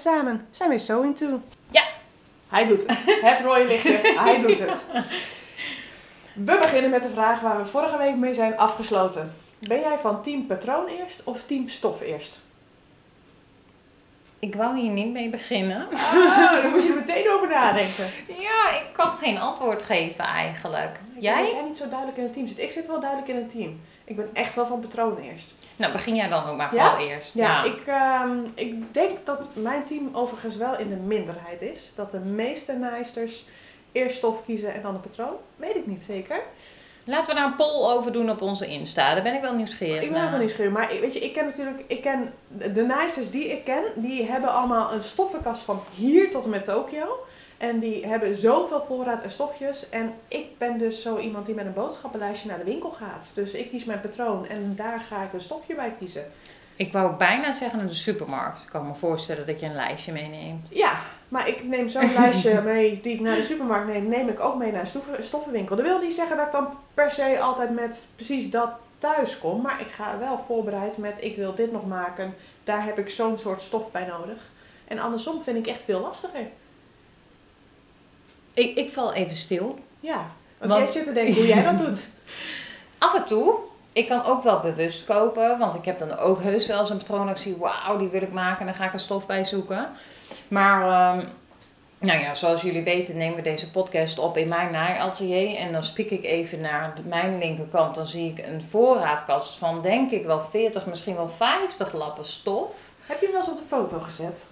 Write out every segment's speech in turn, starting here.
samen zijn we So Into. Ja. Hij doet het. Het rode lichtje, hij doet het. We beginnen met de vraag waar we vorige week mee zijn afgesloten. Ben jij van team patroon eerst of team stof eerst? Ik wou hier niet mee beginnen. Ah, daar moet je er meteen over nadenken. Ja, ik kan geen antwoord geven eigenlijk. Ik Jij? Dat jij niet zo duidelijk in een team zit. Ik zit wel duidelijk in een team. Ik ben echt wel van patroon eerst. Nou, begin jij dan ook maar Ja? vooral eerst. Ja, Ik, ehm, ik denk dat mijn team overigens wel in de minderheid is. Dat de meeste naaisters eerst stof kiezen en dan een patroon. Weet ik niet zeker. Laten we daar een poll over doen op onze Insta. Daar ben ik wel nieuwsgierig Ik ben ook wel nieuwsgierig. Maar weet je, ik ken natuurlijk, ik ken de de naaisters die ik ken, die hebben allemaal een stoffenkast van hier tot en met Tokio. En die hebben zoveel voorraad en stofjes. En ik ben dus zo iemand die met een boodschappenlijstje naar de winkel gaat. Dus ik kies mijn patroon en daar ga ik een stofje bij kiezen. Ik wou bijna zeggen naar de supermarkt. Ik kan me voorstellen dat je een lijstje meeneemt. Ja, maar ik neem zo'n lijstje mee die ik naar de supermarkt neem, neem ik ook mee naar een stoffen- stoffenwinkel. Dat wil niet zeggen dat ik dan per se altijd met precies dat thuis kom. Maar ik ga wel voorbereid met ik wil dit nog maken. Daar heb ik zo'n soort stof bij nodig. En andersom vind ik echt veel lastiger. Ik, ik val even stil. Ja, want, Want- jij zit te denken hoe jij dat doet. Af en toe. Ik kan ook wel bewust kopen, want ik heb dan ook heus wel eens een patroon dat ik zie, wauw, die wil ik maken en dan ga ik er stof bij zoeken. Maar, ehm, nou ja, zoals jullie weten nemen we deze podcast op in mijn naaiatelier en dan spiek ik even naar mijn linkerkant. Dan zie ik een voorraadkast van denk ik wel 40, misschien wel 50 lappen stof. heb je hem wel eens op de foto gezet?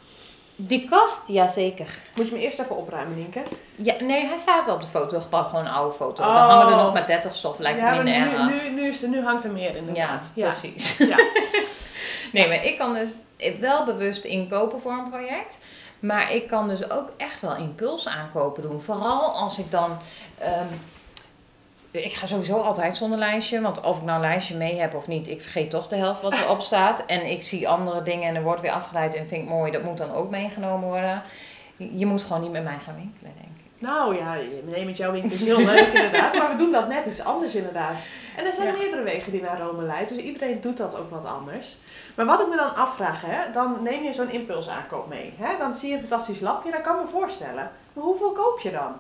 Die kast, jazeker. Moet je me eerst even opruimen, Nienke? Ja, nee, hij staat wel op de foto, gebruik gewoon een oude foto. Oh. Dan hangen er nog maar 30 stof, lijkt ja, me minder erg. nu, nu, nu, is er, nu hangt er meer Ja, inderdaad. precies. Ja. nee, maar ik kan dus wel bewust inkopen voor een project. Maar ik kan dus ook echt wel impuls aankopen doen. Vooral als ik dan. ehm, ik ga sowieso altijd zonder lijstje. Want of ik nou een lijstje mee heb of niet, ik vergeet toch de helft wat erop staat. En ik zie andere dingen en er wordt weer afgeleid en vind ik mooi. Dat moet dan ook meegenomen worden. Je moet gewoon niet met mij gaan winkelen, denk ik. Nou ja, nee, met jouw winkel is heel leuk inderdaad, maar we doen dat net iets anders inderdaad. En er zijn Ja. meerdere wegen die naar Rome leiden, dus iedereen doet dat ook wat anders. Maar wat ik me dan afvraag, hè, dan neem je zo'n impulsaankoop mee. Hè? Dan zie je een fantastisch lapje, dat kan ik me voorstellen. Maar hoeveel koop je dan?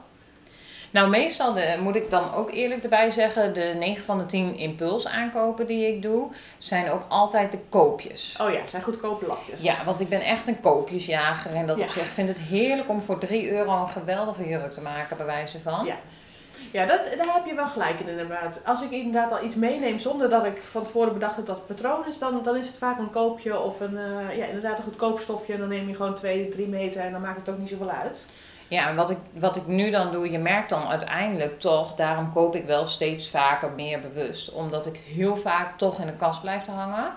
Nou, meestal de, moet ik dan ook eerlijk erbij zeggen, de 9 van de 10 impuls aankopen die ik doe, zijn ook altijd de koopjes. Oh ja, zijn goedkope lapjes. Ja, want ik ben echt een koopjesjager en dat Ja. op zich vind het heerlijk om voor 3 euro een geweldige jurk te maken, bij wijze van. Ja. Ja, dat, daar heb je wel gelijk in inderdaad. Als ik inderdaad al iets meeneem zonder dat ik van tevoren bedacht heb dat het patroon is, dan, dan is het vaak een koopje of een, eh, ja, inderdaad een goedkoop stofje. En dan neem je gewoon 2, 3 meter en dan maakt het ook niet zoveel uit. Ja, en wat ik, wat ik nu dan doe, je merkt dan uiteindelijk toch, daarom koop ik wel steeds vaker meer bewust. Omdat ik heel vaak toch in de kast blijf te hangen.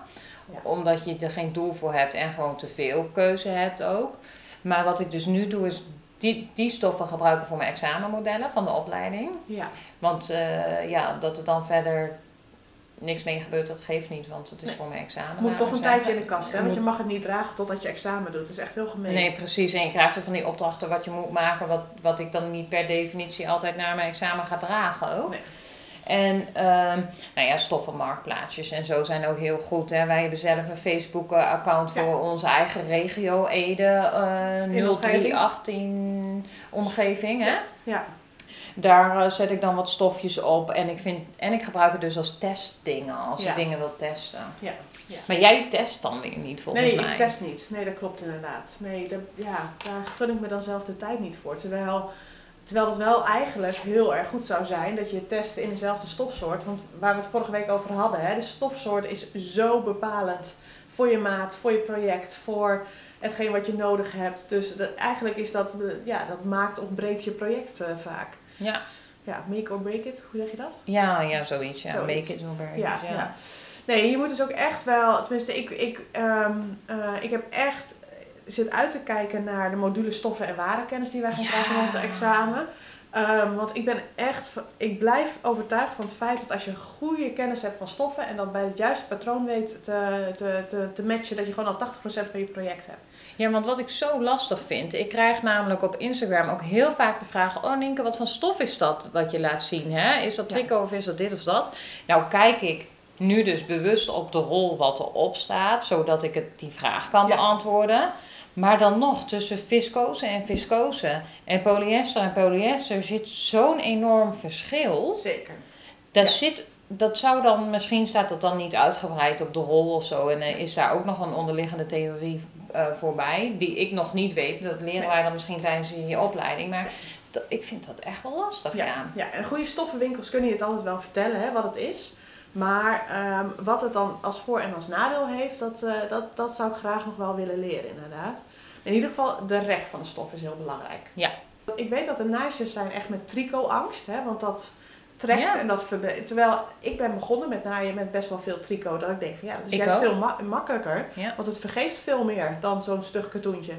Ja. Omdat je er geen doel voor hebt en gewoon te veel keuze hebt ook. Maar wat ik dus nu doe, is die, die stoffen gebruiken voor mijn examenmodellen van de opleiding. Ja. Want eh, ja, dat er dan verder niks mee gebeurt, dat geeft niet, want het is Nee. voor mijn examen. Moet toch een tijdje in de kast, hè? Want je mag het niet dragen totdat je examen doet. Dat is echt heel gemeen. Nee, precies. En je krijgt er van die opdrachten wat je moet maken, wat, wat ik dan niet per definitie altijd naar mijn examen ga dragen ook. Nee. En ehm, nou ja, stoffenmarktplaatsjes en zo zijn ook heel goed. Hè. Wij hebben zelf een Facebook-account Ja. voor onze eigen regio, Ede, eh In de omgeving. 0318 omgeving. Hè. Ja. Daar eh, zet ik dan wat stofjes op en ik, vind, en ik gebruik het dus als testdingen, als Ja. ik dingen wil testen. Ja. ja. Maar jij test dan weer niet volgens Nee, mij. ik test niet. Nee, dat klopt inderdaad. Nee, dat, ja, daar gun ik me dan zelf de tijd niet voor. Terwijl, terwijl het wel eigenlijk heel erg goed zou zijn dat je test in dezelfde stofsoort. Want waar we het vorige week over hadden, hè, de stofsoort is zo bepalend voor je maat, voor je project, voor hetgeen wat je nodig hebt. Dus dat, eigenlijk is dat, eh, ja, dat maakt of breekt je project eh, vaak. Ja. Ja, make or break it, hoe zeg je dat? Ja, ja, zoiets. Ja. Zoiets. Make it or break it, Ja, ja. ja. Nee, je moet dus ook echt wel, tenminste, ik, ik, ehm, eh, ik heb echt zit uit te kijken naar de module stoffen en warenkennis die wij gaan krijgen in onze examen. Ehm, want ik ben echt, ik blijf overtuigd van het feit dat als je goede kennis hebt van stoffen en dat bij het juiste patroon weet te, te, te, te matchen, dat je gewoon al 80% van je project hebt. Ja, want wat ik zo lastig vind, ik krijg namelijk op Instagram ook heel vaak de vraag: Oh, Nienke, wat voor stof is dat wat je laat zien? Hè? Is dat Ja. tricot of is dat dit of dat? Nou, kijk ik nu dus bewust op de rol wat erop staat, zodat ik het, die vraag kan Ja. beantwoorden. Maar dan nog, tussen viscose en viscose en polyester en polyester zit zo'n enorm verschil. Zeker. Daar Ja. zit, dat zou dan, misschien staat dat dan niet uitgebreid op de rol of zo. En eh, is daar ook nog een onderliggende theorie eh, voorbij, die ik nog niet weet. Dat leren Nee. wij dan misschien tijdens je opleiding. Maar dat- ik vind dat echt wel lastig, ja. Ja, ja, en goede stoffenwinkels kunnen je het altijd wel vertellen hè, wat het is. Maar ehm, wat het dan als voor- en als nadeel heeft, dat, eh, dat, dat zou ik graag nog wel willen leren inderdaad. In ieder geval, de rek van de stof is heel belangrijk. Ja. Ik weet dat er naaisters zijn echt met tricotangst, hè, want dat trekt Ja. en dat Terwijl ik ben begonnen met naaien met best wel veel tricot, dat ik denk van ja, dat is Ik juist ook. veel ma- makkelijker. Ja. Want het vergeeft veel meer dan zo'n stug katoentje.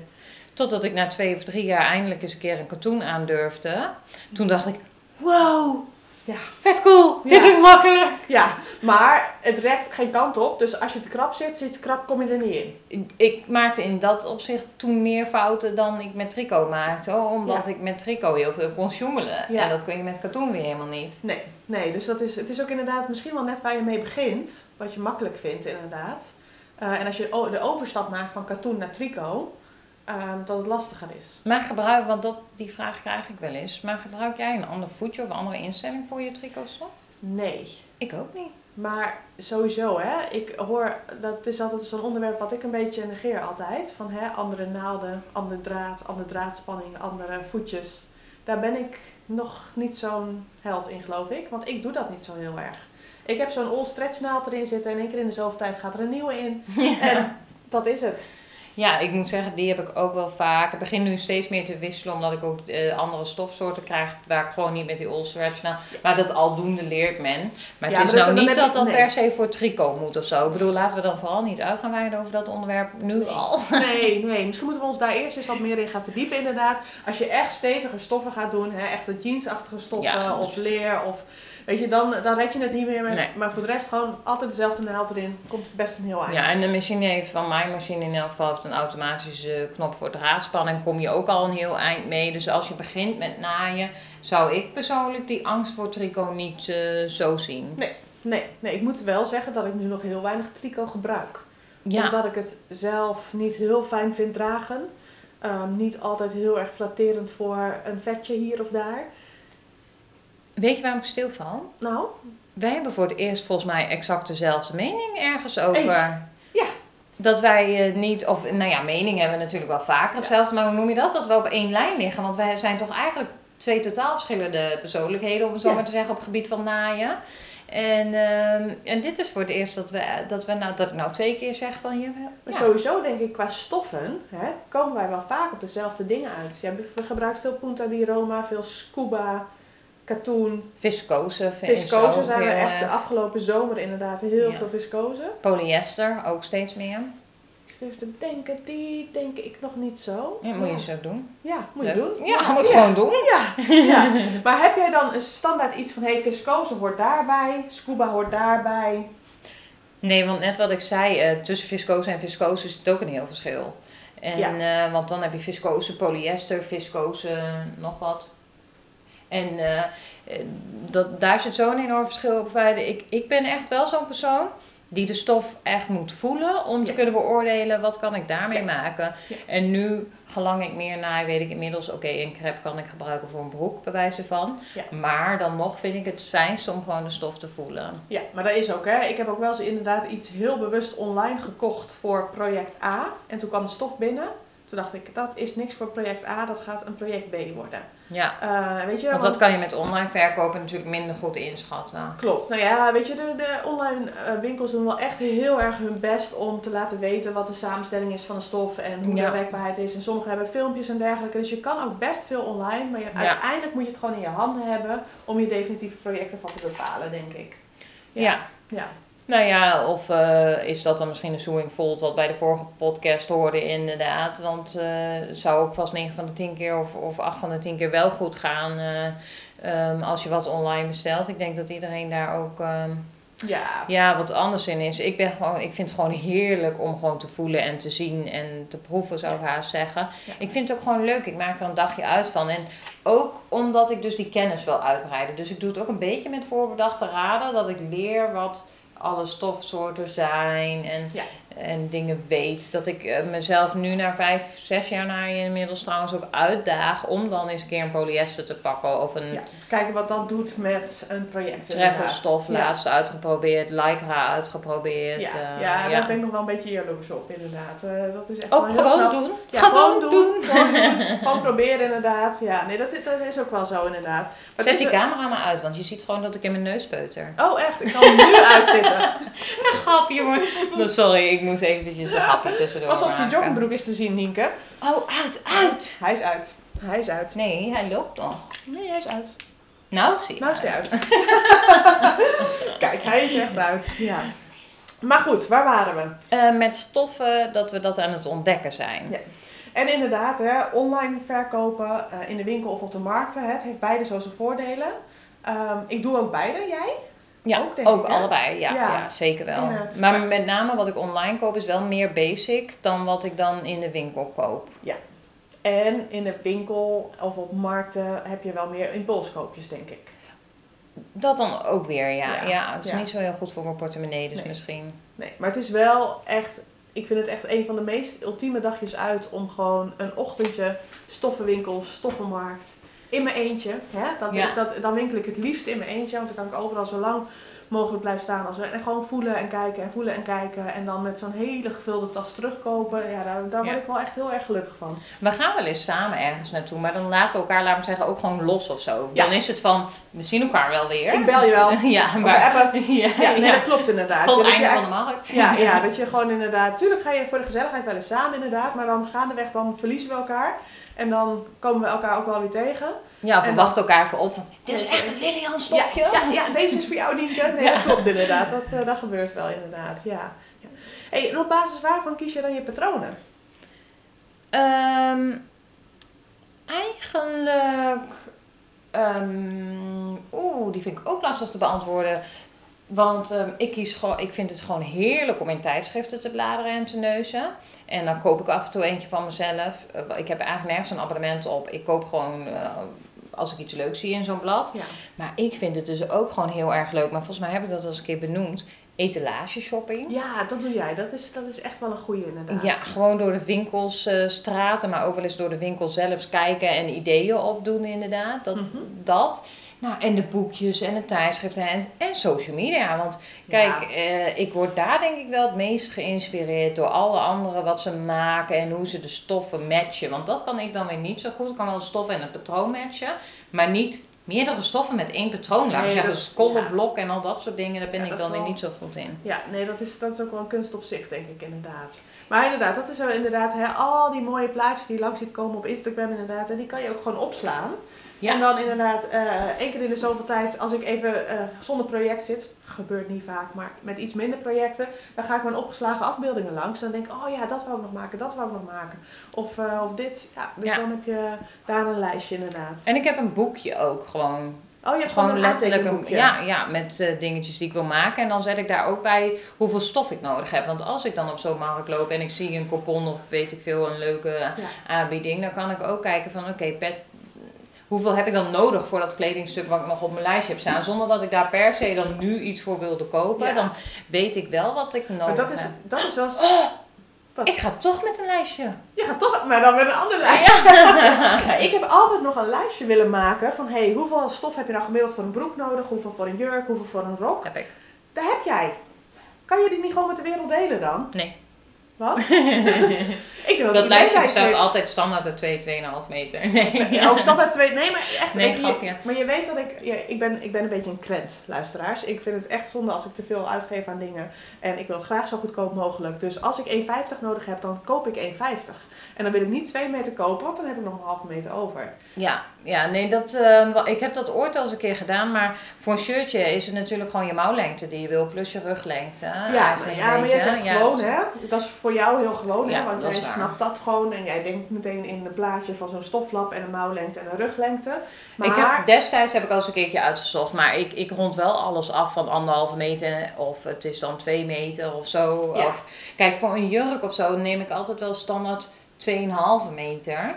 Totdat ik na twee of drie jaar eindelijk eens een keer een katoen aandurfde. Toen dacht ik, wow, Ja. vet cool, Ja. dit is makkelijk. Ja, maar het rekt geen kant op. Dus als je te krap zit, zit te krap, kom je er niet in. Ik, maakte in dat opzicht toen meer fouten dan ik met tricot maakte. Omdat Ja. ik met tricot heel veel kon sjoemelen. Ja. En dat kun je met katoen weer helemaal niet. Nee, nee. Dus dat is, het is ook inderdaad misschien wel net waar je mee begint. Wat je makkelijk vindt, inderdaad. Eh, en als je de overstap maakt van katoen naar tricot, ehm, dat het lastiger is. Maar gebruik, want dat, die vraag krijg ik wel eens. Maar gebruik jij een ander voetje of andere instelling voor je tricotstof? Nee. Ik ook niet. Maar sowieso, hè. Ik hoor, dat is altijd zo'n onderwerp wat ik een beetje negeer altijd. Van hè, andere naalden, andere draad, andere draadspanning, andere voetjes. Daar ben ik nog niet zo'n held in, geloof ik. Want ik doe dat niet zo heel erg. Ik heb zo'n all stretch naald erin zitten en één keer in de zoveel tijd gaat er een nieuwe in. En dat is het. Ja, ik moet zeggen, die heb ik ook wel vaak. Ik begin nu steeds meer te wisselen, omdat ik ook eh, andere stofsoorten krijg waar ik gewoon niet met die all stretch nou. Maar dat aldoende leert men. Maar Ja, het is maar nou niet dat dat nee. per se voor tricot moet of zo. Ik bedoel, laten we dan vooral niet uit gaan wijden over dat onderwerp nu Nee. al. Nee, nee. Misschien moeten we ons daar eerst eens wat meer in gaan verdiepen, inderdaad. Als je echt stevige stoffen gaat doen, hè, echte jeansachtige stoffen Ja, of leer of... Weet je, dan, dan red je het niet meer met. Nee. Maar voor de rest gewoon altijd dezelfde naald erin. Komt het best een heel eind. Ja, en de machine heeft van mijn machine in elk geval heeft een automatische knop voor draadspanning. Kom je ook al een heel eind mee. Dus als je begint met naaien, zou ik persoonlijk die angst voor tricot niet eh, zo zien. Nee, nee, ik moet wel zeggen dat ik nu nog heel weinig tricot gebruik. Ja, Omdat ik het zelf niet heel fijn vind dragen. Ehm, niet altijd heel erg flatterend voor een vetje hier of daar. Weet je waarom ik stilval? Nou, Wij hebben voor het eerst volgens mij exact dezelfde mening ergens over. Ja. Dat wij eh, niet, of nou ja, mening hebben we natuurlijk wel vaker hetzelfde, maar hoe noem je dat? Dat we op één lijn liggen. Want wij zijn toch eigenlijk twee totaal verschillende persoonlijkheden, om het zo Ja. maar te zeggen, op het gebied van naaien. En, ehm, en dit is voor het eerst dat we, dat we nou, dat ik nou twee keer zeg van je. maar sowieso denk ik qua stoffen hè, komen wij wel vaak op dezelfde dingen uit. Je gebruikt veel Punta di Roma, veel scuba, katoen. Viscose, Viscose zijn echt de erg. afgelopen zomer inderdaad heel Ja. veel viscose. Polyester ook steeds meer. Ik zit te denken, die denk ik nog niet zo. Ja, moet je zo doen. Ja, moet je doen. Ja, moet je gewoon doen. Ja. Maar heb jij dan een standaard iets van, hey, viscose hoort daarbij, scuba hoort daarbij? Nee, want net wat ik zei, eh, tussen viscose en viscose zit ook een heel verschil. En, eh, want dan heb je viscose, polyester, viscose, nog wat. En eh, dat, daar zit zo'n enorm verschil op. Ik, ik ben echt wel zo'n persoon die de stof echt moet voelen om te Ja. kunnen beoordelen wat kan ik daarmee Ja. maken. Ja. En nu, gelang ik meer naai, weet ik inmiddels, oké, een crepe kan ik gebruiken voor een broek, bij wijze van. Maar dan nog vind ik het fijnst om gewoon de stof te voelen. Ja, maar dat is ook hè. Ik heb ook wel eens inderdaad iets heel bewust online gekocht voor project A. En toen kwam de stof binnen. Toen dacht ik, dat is niks voor project A, dat gaat een project B worden. Ja. Eh, weet je, Want dat kan je met online verkopen natuurlijk minder goed inschatten. Klopt. Nou ja, weet je, de, de online eh, winkels doen wel echt heel erg hun best om te laten weten wat de samenstelling is van de stof en hoe Ja. de werkbaarheid is. En sommigen hebben filmpjes en dergelijke. Dus je kan ook best veel online, maar je, Ja. uiteindelijk moet je het gewoon in je handen hebben om je definitieve projecten van te bepalen, denk ik. Ja. Ja. Nou ja, of eh, is dat dan misschien een Sewing Volt wat bij de vorige podcast hoorde inderdaad. Want eh, het zou ook vast 9 van de 10 keer of, of 8 van de 10 keer wel goed gaan eh, ehm, als je wat online bestelt. Ik denk dat iedereen daar ook ehm, Ja. ja, wat anders in is. Ik, ben gewoon, ik vind het gewoon heerlijk om gewoon te voelen en te zien en te proeven zou ik haast zeggen. Ja. Ik vind het ook gewoon leuk. Ik maak er een dagje uit van. En ook omdat ik dus die kennis wil uitbreiden. Dus ik doe het ook een beetje met voorbedachte raden. Dat ik leer wat alle stofsoorten zijn en, Ja. En dingen weet. Dat ik eh, mezelf nu na vijf, zes jaar na je inmiddels trouwens ook uitdaag om dan eens een keer een polyester te pakken of een Ja, kijken wat dat doet met een project. treffelstof Ja. laatst uitgeprobeerd, lycra uitgeprobeerd. Ja, eh, ja, ja. daar ben ik nog wel een beetje jaloers op, inderdaad. Eh, dat is echt Ook gewoon doen. Ja, gewoon doen. Gewoon, doen. gewoon proberen, inderdaad. Ja, nee, dat, is- dat is ook wel zo, inderdaad. Maar Zet die camera maar uit, want je ziet gewoon dat ik in mijn neus peuter. Oh, echt? Ik zal hem nu uitzitten. Een grapje hoor. Nou, Sorry, ik moest eventjes een grapje tussendoor Pas op, je maken. joggingbroek is te zien, Nienke. Oh, uit, uit! Hij is uit. Hij is uit. Nee, hij loopt nog. Nee, hij is uit. Nou, zie Nou is hij uit. Kijk, hij is echt uit. Ja. Maar goed, waar waren we? Eh, met stoffen dat we dat aan het ontdekken zijn. Ja. En inderdaad, hè, online verkopen eh, in de winkel of op de markten, hè, het heeft beide zo zijn voordelen. Ehm, ik doe ook beide, jij? Ja, Ook, denk ook ik, hè? allebei. Ja, Ja. ja. zeker wel. En, maar maar- met name wat ik online koop is wel meer basic dan wat ik dan in de winkel koop. En in de winkel of op markten heb je wel meer impulskoopjes, denk ik. Dat dan ook weer, ja. Ja, Ja, het is ja. niet zo heel goed voor mijn portemonnee, dus Nee. misschien. Nee, maar het is wel echt, ik vind het echt een van de meest ultieme dagjes uit om gewoon een ochtendje stoffenwinkel, stoffenmarkt, in mijn eentje. Hè? Dat Ja. is dat, dan winkel ik het liefst in mijn eentje, want dan kan ik overal zo lang mogelijk blijven staan. Als we, en gewoon voelen en kijken en voelen en kijken. En dan met zo'n hele gevulde tas terugkopen. Ja, daar, daar word Ja. ik wel echt heel erg gelukkig van. We gaan wel eens samen ergens naartoe, maar dan laten we elkaar, laten we zeggen, ook gewoon los of zo. Ja. Dan is het van, we zien elkaar wel weer. Ik bel je wel. ja, maar... appen. Ja, Ja, nee, dat klopt inderdaad. Tot het einde van de markt. Ja, ja, dat je gewoon inderdaad. Tuurlijk ga je voor de gezelligheid wel eens samen inderdaad. Maar dan gaandeweg dan verliezen we elkaar. En dan komen we elkaar ook wel weer tegen. Ja, of we En wachten elkaar even op van, dit is echt een Lilian stofje. Ja, ja, ja, deze is voor jou, Nienke. Nee, Ja. dat klopt inderdaad. Dat, eh, dat gebeurt wel inderdaad, ja. ja. Hey, en op basis waarvan kies je dan je patronen? Ehm, eigenlijk, ehm, oeh, die vind ik ook lastig te beantwoorden. Want ehm, ik, kies gewoon, ik vind het gewoon heerlijk om in tijdschriften te bladeren en te neuzen. En dan koop ik af en toe eentje van mezelf. Eh, ik heb eigenlijk nergens een abonnement op. Ik koop gewoon eh, als ik iets leuks zie in zo'n blad. Ja. Maar ik vind het dus ook gewoon heel erg leuk. Maar volgens mij heb ik dat al eens een keer benoemd. Etalage shopping. Ja, dat doe jij. Dat is, dat is echt wel een goede inderdaad. Ja, gewoon door de winkels, eh, straten, maar ook wel eens door de winkel zelfs kijken en ideeën opdoen inderdaad. Dat, Mhm. dat. Nou, en de boekjes en de tijdschriften en, en social media. Want kijk, Ja. eh, ik word daar denk ik wel het meest geïnspireerd door alle anderen wat ze maken en hoe ze de stoffen matchen. Want dat kan ik dan weer niet zo goed. Ik kan wel de stoffen en het patroon matchen, maar niet meerdere stoffen met één patroon. Laten Nee, zeggen, dat- skollen, ja. blok en al dat soort dingen, daar ben Ja, ik dan weer niet zo goed in. Ja, nee, dat is, dat is ook wel een kunst op zich, denk ik inderdaad. Maar inderdaad, dat is zo inderdaad, hè, al die mooie plaatjes die je langs ziet komen op Instagram inderdaad. En die kan je ook gewoon opslaan. Ja. En dan inderdaad, eh één keer in de zoveel tijd, als ik even eh, zonder project zit, gebeurt niet vaak, maar met iets minder projecten, dan ga ik mijn opgeslagen afbeeldingen langs. Dan denk ik, oh ja, dat wou ik nog maken, dat wou ik nog maken. Of, eh, of dit, ja. Dus Ja. dan heb je daar een lijstje inderdaad. En ik heb een boekje ook gewoon Oh, je hebt gewoon, Gewoon een letterlijk een, ja, ja, met dingetjes die ik wil maken. En dan zet ik daar ook bij hoeveel stof ik nodig heb. Want als ik dan op zo'n markt loop en ik zie een coupon of weet ik veel, een leuke Ja. aanbieding, dan kan ik ook kijken van oké, pet hoeveel heb ik dan nodig voor dat kledingstuk wat ik nog op mijn lijstje heb staan. Zonder dat ik daar per se dan nu iets voor wilde kopen. Ja. Dan weet ik wel wat ik nodig Maar dat is, heb. dat is wel... Wat? Ik ga toch met een lijstje. Je gaat toch, maar dan met een ander lijstje. Ja. Ja, ik heb altijd nog een lijstje willen maken van hey, hoeveel stof heb je nou gemiddeld voor een broek nodig, hoeveel voor een jurk, hoeveel voor een rok. heb ik. Daar heb jij. Kan je die niet gewoon met de wereld delen dan? Nee. Wat? ik Dat lijstje lijst bestaat altijd standaard uit 2, 2,5 meter. Nee. Ja, ook uit twee. Nee, maar echt. Nee, ik, je- maar je weet dat ik. Ja, ik, ben, ik ben een beetje een krent, luisteraars. Ik vind het echt zonde als ik te veel uitgeef aan dingen. En ik wil het graag zo goedkoop mogelijk. Dus als ik 1,50 nodig heb, dan koop ik 1,50. En dan wil ik niet 2 meter kopen, want dan heb ik nog een halve meter over. Ja, ja nee, dat, eh, wa- ik heb dat ooit al eens een keer gedaan, maar voor een shirtje is het natuurlijk gewoon je mouwlengte die je wil, plus je ruglengte. Ja, eigenlijk ja maar jij zegt ja. gewoon, hè? Dat is voor jou heel gewoon, hè? Ja, Want jij snapt dat gewoon en jij denkt meteen in een plaatje van zo'n stoflap en een mouwlengte en een ruglengte. Maar Ik heb, destijds heb ik al eens een keertje uitgezocht, maar ik, ik rond wel alles af van anderhalve meter of het is dan twee meter of zo. Ja. Of, kijk, voor een jurk of zo neem ik altijd wel standaard 2,5 meter.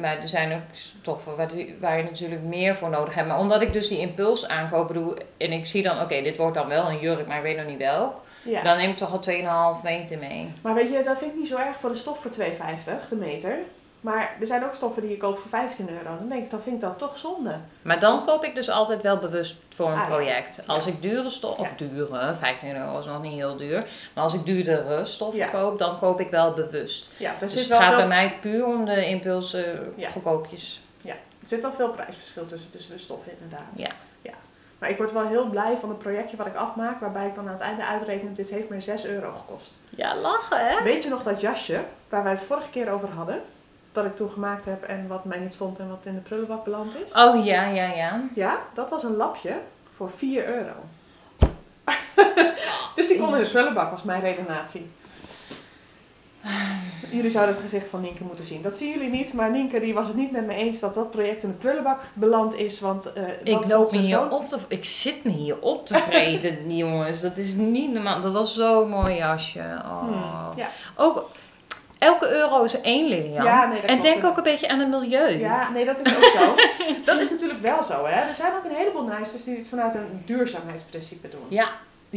Maar er zijn ook stoffen waar, waar je natuurlijk meer voor nodig hebt. Maar omdat ik dus die impuls aankopen doe en ik zie dan, oké, dit wordt dan wel een jurk, maar ik weet nog niet welk. Ja. Dan neem ik toch al 2,5 meter mee. Maar weet je, dat vind ik niet zo erg voor de stof voor 2,50 de meter. Maar er zijn ook stoffen die je koopt voor 15 euro. Dan denk ik, dan vind ik dat toch zonde. Maar dan koop ik dus altijd wel bewust voor een Ah, ja. project. Als Ja. ik dure stof, of Ja. dure, 15 euro is nog niet heel duur. Maar als ik duurdere stoffen Ja. koop, dan koop ik wel bewust. Ja, Dus het gaat bij mij puur om de impulsen Ja. goedkoopjes. er zit wel veel prijsverschil tussen, tussen de stoffen inderdaad. Ja. ja. Maar ik word wel heel blij van het projectje wat ik afmaak. Waarbij ik dan aan het einde uitreken, dit heeft mij 6 euro gekost. Ja, lachen hè? Weet je nog dat jasje, waar wij het vorige keer over hadden? Dat ik toen gemaakt heb en wat mij niet stond en wat in de prullenbak beland is? Oh ja, ja, ja. Ja, dat was een lapje voor 4 euro. dus die kon in de prullenbak, was mijn redenatie. Jullie zouden het gezicht van Nienke moeten zien. Dat zien jullie niet, maar Nienke die was het niet met me eens dat dat project in de prullenbak beland is. Want eh, Ik loop me hier op te... Ik zit me hier op te vreten, jongens. Dat is niet normaal. Dat was zo'n mooi jasje. Oh. Hmm, ja. Ook, elke euro is één, Lilian. Ja, nee, dat en denk ook een beetje aan het milieu. ja, nee, dat is ook zo. dat is natuurlijk wel zo, hè. Er zijn ook een heleboel naaisters die het vanuit een duurzaamheidsprincipe doen. Ja,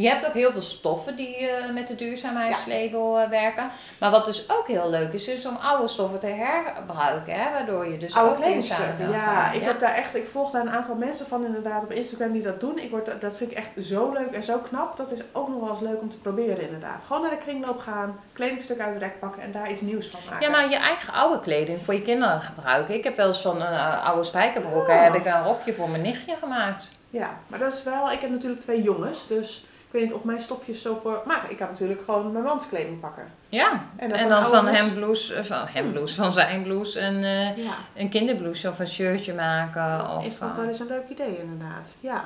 je hebt ook heel veel stoffen die eh, met de duurzaamheidslabel eh, werken. Maar wat dus ook heel leuk is, is om oude stoffen te hergebruiken. Hè? Waardoor je dus Oude kledingstukken, ja. Ik, heb daar echt, ik volg daar een aantal mensen van inderdaad op Instagram die dat doen. Ik word, dat vind ik echt zo leuk en zo knap. Dat is ook nog wel eens leuk om te proberen inderdaad. Gewoon naar de kringloop gaan, kledingstuk uit het rek pakken en daar iets nieuws van maken. Ja, maar je eigen oude kleding voor je kinderen gebruiken. Ik heb wel eens van een eh, oude spijkerbroek Ja. heb ik een rokje voor mijn nichtje gemaakt. Ja, maar dat is wel, ik heb natuurlijk twee jongens, dus niet of mijn stofjes zo voor... Maar ik kan natuurlijk gewoon mijn mans kleding pakken. Ja, En dan van dan hem blouse, eh, van hem blouse, van zijn blouse een, Ja, een kinderblouse of een shirtje maken. Of, is toch eh, wel eens een leuk idee inderdaad. Ja.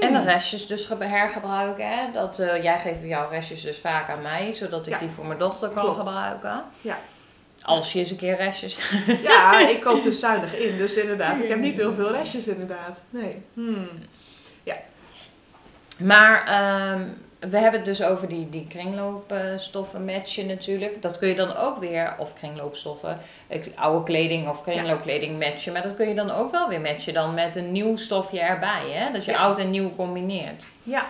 En de Hmm. restjes dus ge- hergebruiken. Hè? Dat, jij geeft jouw restjes dus vaak aan mij, zodat ik Ja. die voor mijn dochter kan Klopt. gebruiken. Ja. Als je eens een keer restjes. Ja, ik koop dus zuinig in, dus inderdaad. Ik heb niet heel veel restjes inderdaad. Nee. Hmm. Maar ehm, we hebben het dus over die, die kringloopstoffen matchen natuurlijk. Dat kun je dan ook weer, of kringloopstoffen, oude kleding of kringloopkleding matchen. Maar dat kun je dan ook wel weer matchen dan met een nieuw stofje erbij. Hè? Dat je Ja. oud en nieuw combineert. Ja,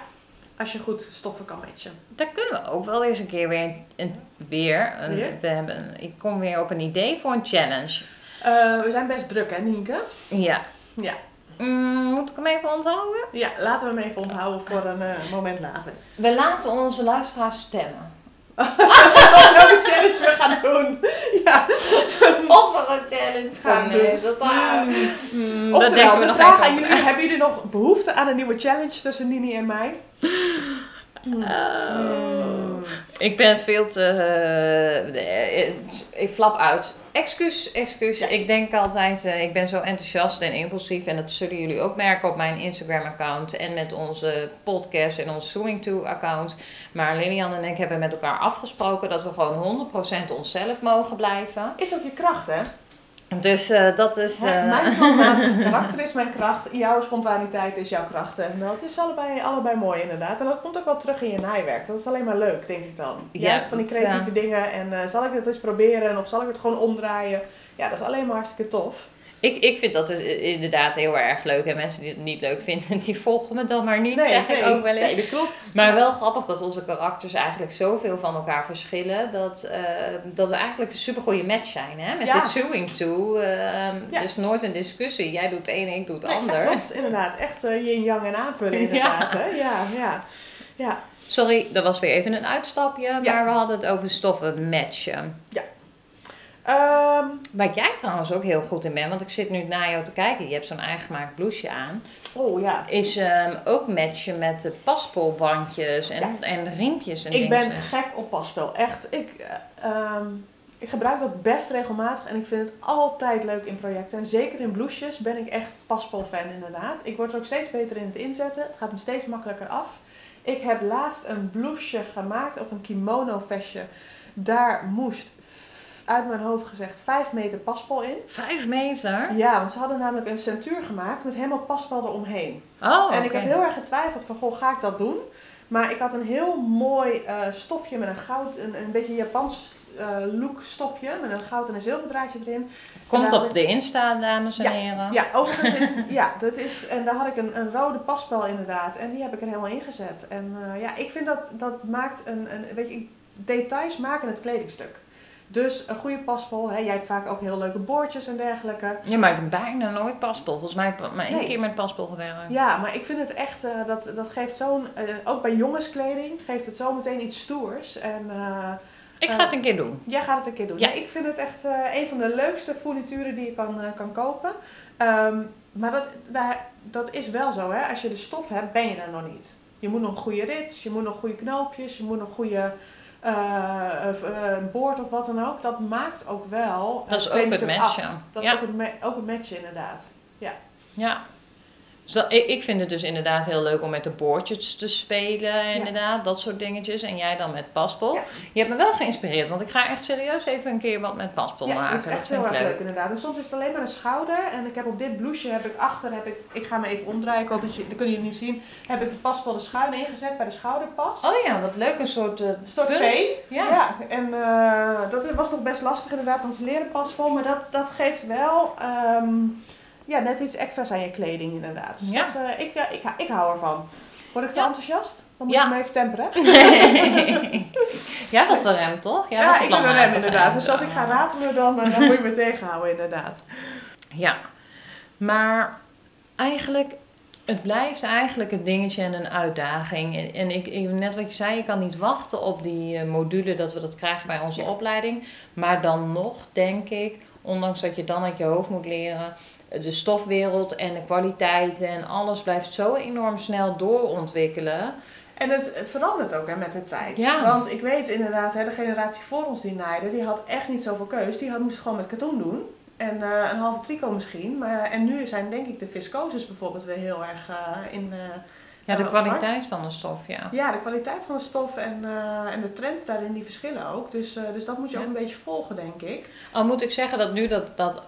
als je goed stoffen kan matchen. Daar kunnen we ook wel eens een keer weer, een, weer, een, Weer? we hebben, ik kom weer op een idee voor een challenge. Eh, we zijn best druk hè, Nienke? Ja. Ja. Mm, moet ik hem even onthouden? Ja, laten we hem even onthouden voor een eh, moment later. We laten onze luisteraars stemmen. Welke challenge we gaan doen. Ja. Of we een challenge Gaan doen. doen. Dat, ah, mm, dat Oftewel, denken we de nog vraag even aan jullie, hebben jullie nog behoefte aan een nieuwe challenge tussen Nini en mij? Oh. Ik ben veel te. eh, ik flap uit. Excuus, excuus. Ja. Ik denk altijd, eh, ik ben zo enthousiast en impulsief. En dat zullen jullie ook merken op mijn Instagram-account. En met onze podcast en ons Swimming To-account. Maar Lilian en ik hebben met elkaar afgesproken dat we gewoon 100% onszelf mogen blijven. Is ook je kracht, hè? Dus eh, dat is. Eh, Mijn karakter is mijn kracht, jouw spontaniteit is jouw kracht. En dat is allebei, allebei mooi inderdaad. En dat komt ook wel terug in je naaiwerk. Dat is alleen maar leuk, denk ik dan. Ja, Juist van die creatieve eh, dingen. En eh, zal ik het eens proberen of zal ik het gewoon omdraaien? Ja, dat is alleen maar hartstikke tof. Ik, ik vind dat dus inderdaad heel erg leuk. En mensen die het niet leuk vinden, die volgen me dan maar niet. zeg ik ook wel eens. nee, dat klopt. Maar Ja. wel grappig dat onze karakters eigenlijk zoveel van elkaar verschillen. Dat, eh, dat we eigenlijk een supergoeie match zijn. Hè? Met Ja. dit sewing toe. Ja. Dus nooit een discussie. Jij doet één, ik doe het Nee, dat ander. klopt, inderdaad. Echt eh, yin-yang en aanvullen inderdaad. Hè? Ja, ja. ja. Sorry, dat was weer even een uitstapje. Ja. Maar we hadden het over stoffen matchen. Ehm, Waar jij trouwens ook heel goed in bent. Want ik zit nu naar jou te kijken. Je hebt zo'n eigen gemaakt blouseje aan. oh ja. Is ehm, ook matchen met de paspoolbandjes en, Ja. en riempjes en Ik dingen. ben gek op passpel. Echt. Ik, eh, ehm, ik gebruik dat best regelmatig en ik vind het altijd leuk in projecten. En zeker in blouses ben ik echt paspel-fan inderdaad. Ik word er ook steeds beter in het inzetten. Het gaat me steeds makkelijker af. Ik heb laatst een blouseje gemaakt of een kimono vestje. Daar moest uit mijn hoofd gezegd 5 meter paspel in. Vijf meter? Ja, want ze hadden namelijk een centuur gemaakt met helemaal paspel eromheen. Oh, En ik heb heel erg getwijfeld van, goh, ga ik dat doen? Maar ik had een heel mooi eh, stofje met een goud, een, een beetje Japans eh, look stofje met een goud en een zilverdraadje erin. Komt op de Insta, dames en Ja, heren. Ja, overigens is, ja, dat is, en daar had ik een, een rode paspel inderdaad. En die heb ik er helemaal ingezet. En eh, ja, ik vind dat, dat maakt een, een, weet je, details maken het kledingstuk. Dus een goede paspel, hè, jij hebt vaak ook heel leuke boordjes en dergelijke. Je maakt bijna nooit paspel. Volgens mij heb ik maar één Nee. keer met paspel gewerkt. Ja, maar ik vind het echt, eh, dat, dat geeft zo'n, eh, ook bij jongenskleding, geeft het zo meteen iets stoers. En eh, Ik ga het een keer doen. Jij gaat het een keer doen. Ja. Ja. ik vind het echt een van de leukste fournituren die je kan, kan kopen. Ehm, maar dat, daar- dat is wel zo, hè. Als je de stof hebt, ben je er nog niet. Je moet nog goede rits, je moet nog goede knoopjes, je moet nog goede eh, eh, eh, boord of wat dan ook. Dat maakt ook wel Dat is ook het matchen. af. Dat Ja. is ook het, ma- ook het matchen inderdaad. Ja. Dus dat- ik, ik vind het dus inderdaad heel leuk om met de boordjes te spelen, inderdaad, dat soort dingetjes. En jij dan met paspel. Ja. Je hebt me wel geïnspireerd, want ik ga echt serieus even een keer wat met paspel Ja, maken. dat is echt heel erg leuk. leuk. inderdaad. En soms is het alleen maar een schouder. En ik heb op dit blouseje heb ik achter, heb ik, ik ga me even omdraaien, ik hoop dat, je, dat kunnen jullie niet zien, heb ik de paspel de schuin ingezet bij de schouderpas. Oh ja, wat leuk, een soort, Een soort. Ja. Ja, en eh, dat was nog best lastig inderdaad, want het is leren paspel, maar dat, dat geeft wel ehm, ja, net iets extra's aan je kleding inderdaad. Dus Ja. dat, eh, ik, ik, ik hou ervan. Word ik te Ja. enthousiast? Dan moet Ja. je me even temperen. Jij was de rem, toch? Ja, de ik ben planmatige rem inderdaad. Dus als ik ga ratelen dan, eh, dan moet je me tegenhouden inderdaad. Ja, maar eigenlijk, het blijft eigenlijk een dingetje en een uitdaging. En, ik, ik, net wat je zei, ik kan niet wachten op die eh, module dat we dat krijgen bij onze Ja. opleiding. Maar dan nog, denk ik, ondanks dat je dan uit je hoofd moet leren, de stofwereld en de kwaliteiten en alles blijft zo enorm snel doorontwikkelen. En het verandert ook hè, met de tijd. Ja. Want ik weet inderdaad, hè, de generatie voor ons die naaide, die had echt niet zoveel keus. Die had, moest gewoon met katoen doen. En eh, een halve tricot misschien. Maar, en nu zijn denk ik de viscoses bijvoorbeeld weer heel erg eh, in... eh, Ja, de kwaliteit van de stof, ja. Ja, de kwaliteit van de stof en, eh, en de trends daarin die verschillen ook. Dus, eh, dus dat moet je Ja. ook een beetje volgen, denk ik. Al moet ik zeggen dat nu dat, dat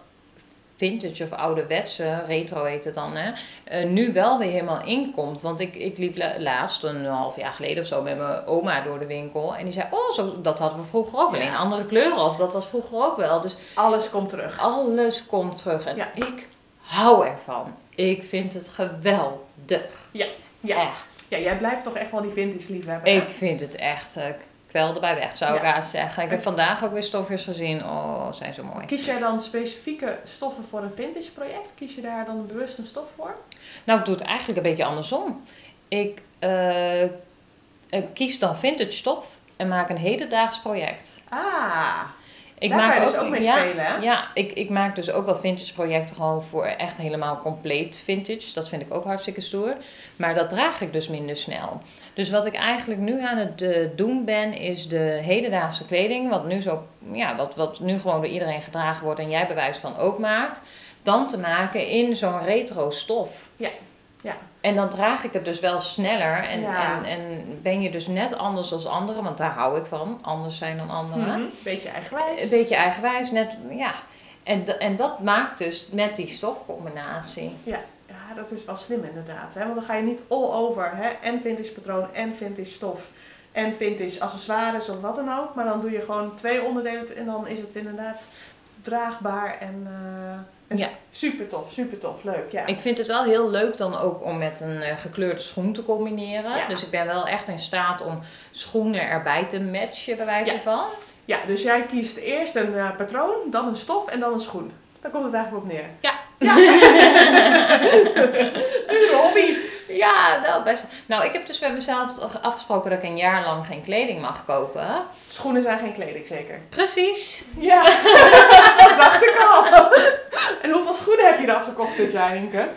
vintage of ouderwetse, retro heet het dan, hè, eh, nu wel weer helemaal inkomt. Want ik, ik liep la- laatst, een half jaar geleden of zo, met mijn oma door de winkel. En die zei, oh, zo, dat hadden we vroeger ook. Alleen Ja. andere kleuren of dat was vroeger ook wel. Dus Alles komt terug. alles komt terug. En Ja. ik hou ervan. Ik vind het geweldig. Ja. Echt. Ja, jij blijft toch echt wel die vintage liefhebber. Ik vind het echt, eh, kwel erbij weg zou ik Ja. haast zeggen. Ik heb vandaag ook weer stofjes gezien. Oh, zijn zo mooi. Kies jij dan specifieke stoffen voor een vintage project? Kies je daar dan bewust een stof voor? Nou, ik doe het eigenlijk een beetje andersom. Ik eh, ik kies dan vintage stof en maak een hedendaags project. Ah, Ik daar kan je dus ook- ook mee ja, spelen, hè? Ja, ik, ik maak dus ook wel vintage projecten gewoon voor echt helemaal compleet vintage. Dat vind ik ook hartstikke stoer. Maar dat draag ik dus minder snel. Dus wat ik eigenlijk nu aan het eh, doen ben, is de hedendaagse kleding, wat nu, zo, ja, wat, wat nu gewoon door iedereen gedragen wordt en jij bewijs van ook maakt, dan te maken in zo'n retro stof. Ja, ja. En dan draag ik het dus wel sneller en, Ja. en, en ben je dus net anders als anderen, want daar hou ik van, anders zijn dan anderen. Mhm. Beetje eigenwijs. Een beetje eigenwijs, net, ja. En, en dat maakt dus met die stofcombinatie. Ja, ja, dat is wel slim inderdaad. Hè? Want dan ga je niet all over. Hè? En vintage patroon en vintage stof. En vintage accessoires of wat dan ook. Maar dan doe je gewoon twee onderdelen en dan is het inderdaad draagbaar en, eh, en Ja. super tof, super tof, leuk. Ja. Ik vind het wel heel leuk dan ook om met een eh, gekleurde schoen te combineren. Ja. Dus ik ben wel echt in staat om schoenen erbij te matchen, bij wijze Ja. van. ja, dus jij kiest eerst een eh, patroon, dan een stof en dan een schoen. Daar komt het eigenlijk op neer. Ja. Ja. Dure hobby. Ja, wel best. Nou, ik heb dus met mezelf afgesproken dat ik een jaar lang geen kleding mag kopen. Schoenen zijn geen kleding, zeker. Precies. Ja, dat dacht ik al. En hoeveel schoenen heb je dan gekocht dit jaar, Inke?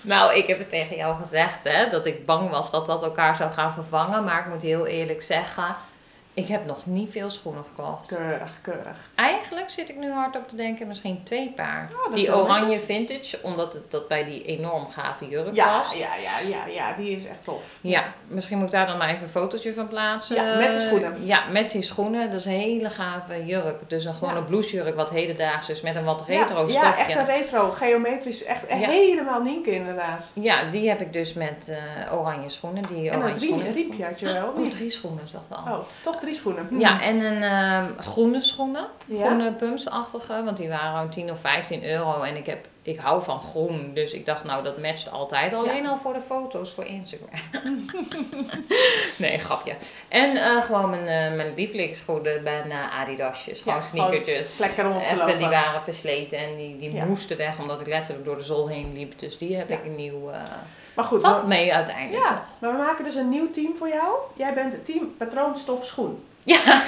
Nou, ik heb het tegen jou gezegd, hè, dat ik bang was dat dat elkaar zou gaan vervangen. Maar ik moet heel eerlijk zeggen, Ik heb nog niet veel schoenen gekocht. Keurig, keurig. Eigenlijk zit ik nu hard op te denken, misschien twee paar. Oh, die oranje vintage, omdat het dat bij die enorm gave jurk Ja, past. ja, ja, ja, ja, die is echt tof. Ja, misschien moet ik daar dan maar even een fotootje van plaatsen. Ja, met de schoenen. Ja, met die schoenen. Dat is een hele gave jurk. Dus een, gewoon Ja. een blousemejurk wat hedendaags is met een wat retro ja, stofje. Ja, echt een retro, geometrisch, echt helemaal Nienke inderdaad. Ja, die heb ik dus met eh, oranje schoenen. Die En oranje dat riem, schoenen. riempje had je wel, Oh, drie schoenen dat wel. Oh, toch drie schoenen. Hm. Ja, en een ehm, groene schoenen. Ja? Groene pumpsachtige, want die waren gewoon 10 of 15 euro. En ik, heb, ik hou van groen, dus ik dacht nou dat matcht altijd. Alleen al voor de foto's voor Instagram. nee, grapje. En eh, gewoon mijn, eh, mijn lievelingsschoenen bij uh, Adidasjes. Gewoon Ja, sneakertjes. lekker om Even, lopen. Die waren versleten en die, die Ja. moesten weg omdat ik letterlijk door de zon heen liep. Dus die heb ik een nieuw... eh Maar goed, we, mee uiteindelijk ja, toch? maar we maken dus een nieuw team voor jou. Jij bent het team patroonstof schoen. Ja,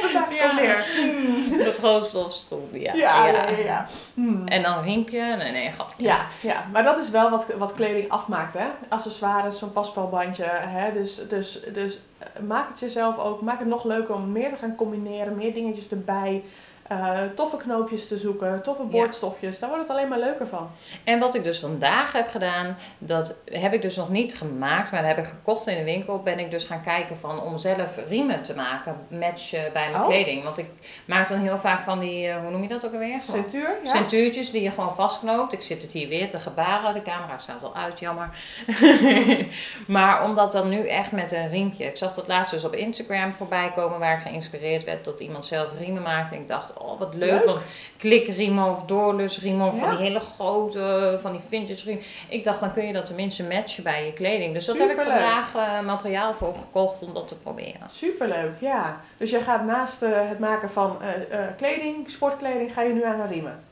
ja. Geweldig. Daar komt het eigenlijk Ja. op neer. Hm. Dat rooststofschoen, ja. Ja, ja, ja. ja. Hm. En dan riempje, nee, nee, grapje. Ja, ja, maar dat is wel wat, wat kleding afmaakt, hè? Accessoires, zo'n paspelbandje, hè? Dus, dus, dus eh, maak het jezelf ook, maak het nog leuker om meer te gaan combineren, meer dingetjes erbij, eh, toffe knoopjes te zoeken, toffe boordstofjes, daar wordt het alleen maar leuker van. En wat ik dus vandaag heb gedaan, dat heb ik dus nog niet gemaakt, maar dat heb ik gekocht in de winkel. Ben ik dus gaan kijken van om zelf riemen te maken, matchen bij mijn Oh. kleding. Want ik maak dan heel vaak van die, eh, hoe noem je dat ook alweer? Centuur, ja? Centuurtjes die je gewoon vastknoopt. Ik zit het hier weer te gebaren. De camera staat al uit, jammer. maar omdat dan nu echt met een riempje. Ik zag dat laatst dus op Instagram voorbij komen waar ik geïnspireerd werd dat iemand zelf riemen maakte. En ik dacht, oh wat leuk. Leuk. Want klikriemen of doorlusriemen of van die hele grote, van die vintage riemen. Ik dacht, dan kun je dat tenminste matchen bij je kleding. Dus dat heb ik vandaag eh, materiaal voor gekocht om dat te proberen. Superleuk, ja. Dus jij gaat naast eh, het maken van eh, kleding, sportkleding, ga je nu aan de riemen.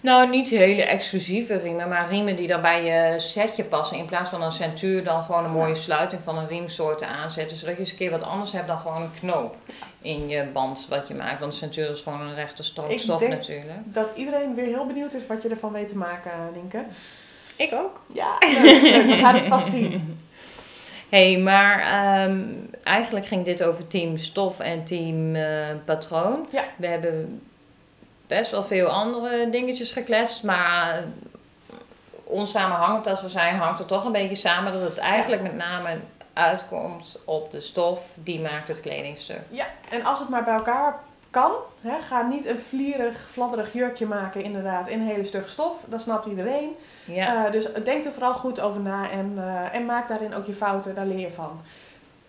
Nou, niet hele exclusieve riemen, maar riemen die dan bij je setje passen. In plaats van een centuur dan gewoon een mooie sluiting van een riemsoorten aanzetten. Zodat je eens een keer wat anders hebt dan gewoon een knoop in je band wat je maakt. Want een centuur is gewoon een rechte strook Ik stof denk- natuurlijk. Dat iedereen weer heel benieuwd is wat je ervan weet te maken, Linke. Ik ook. Ja, leuk, leuk. we gaan het vast zien. hey, maar ehm, eigenlijk ging dit over team stof en team eh, patroon. Ja. We hebben best wel veel andere dingetjes gekletst, maar onsamenhangend als we zijn, hangt er toch een beetje samen dat het eigenlijk met name uitkomt op de stof, die maakt het kledingstuk. Ja, en als het maar bij elkaar kan, hè, ga niet een vlierig, fladderig jurkje maken inderdaad in een hele stuk stof. Dat snapt iedereen. Ja, Eh, dus denk er vooral goed over na en, eh, en maak daarin ook je fouten, daar leer je van.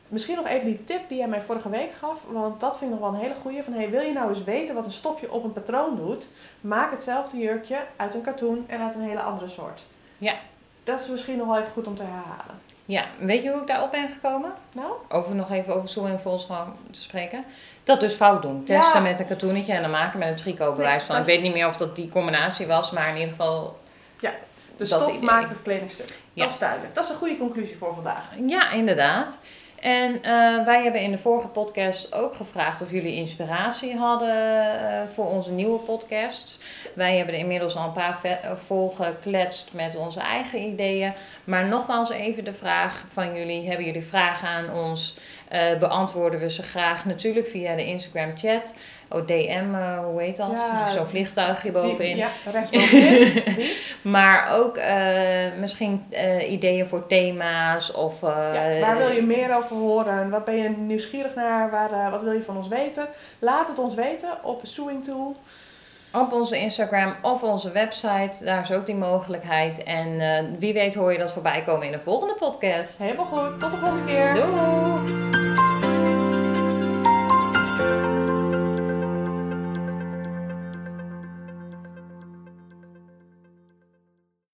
Misschien nog even die tip die jij mij vorige week gaf, want dat vind ik nog wel een hele goeie. Van, hey, wil je nou eens weten wat een stofje op een patroon doet? Maak hetzelfde jurkje uit een katoen en uit een hele andere soort. Ja. Dat is misschien nog wel even goed om te herhalen. ja, weet je hoe ik daarop ben gekomen? Nou? Over nog even over swimming falls gewoon te spreken. Dat dus fout doen. Testen Ja. met een katoenetje en dan maken met een tricot bewijs van. Ik weet niet meer of dat die combinatie was, maar in ieder geval De Dat stof maakt het kledingstuk. Ja. Dat is duidelijk. Dat is een goede conclusie voor vandaag. Ja, inderdaad. En eh, wij hebben in de vorige podcast ook gevraagd of jullie inspiratie hadden eh, voor onze nieuwe podcasts. Wij hebben er inmiddels al een paar eh, volgekletst met onze eigen ideeën. Maar nogmaals even de vraag van jullie. Hebben jullie vragen aan ons? Eh, beantwoorden we ze graag natuurlijk via de Instagram chat. Oh, DM, eh, hoe heet dat? Ja, Zo'n vliegtuigje bovenin. Ja, rechtsbovenin. Maar ook eh, misschien ideeën voor thema's of... Ja, waar wil je meer over horen? Wat ben je nieuwsgierig naar? Waar, wat wil je van ons weten? Laat het ons weten op Sewing Tool. Op onze Instagram of onze website, daar is ook die mogelijkheid. En wie weet hoor je dat voorbij komen in de volgende podcast. Helemaal goed. Tot de volgende keer. Doei!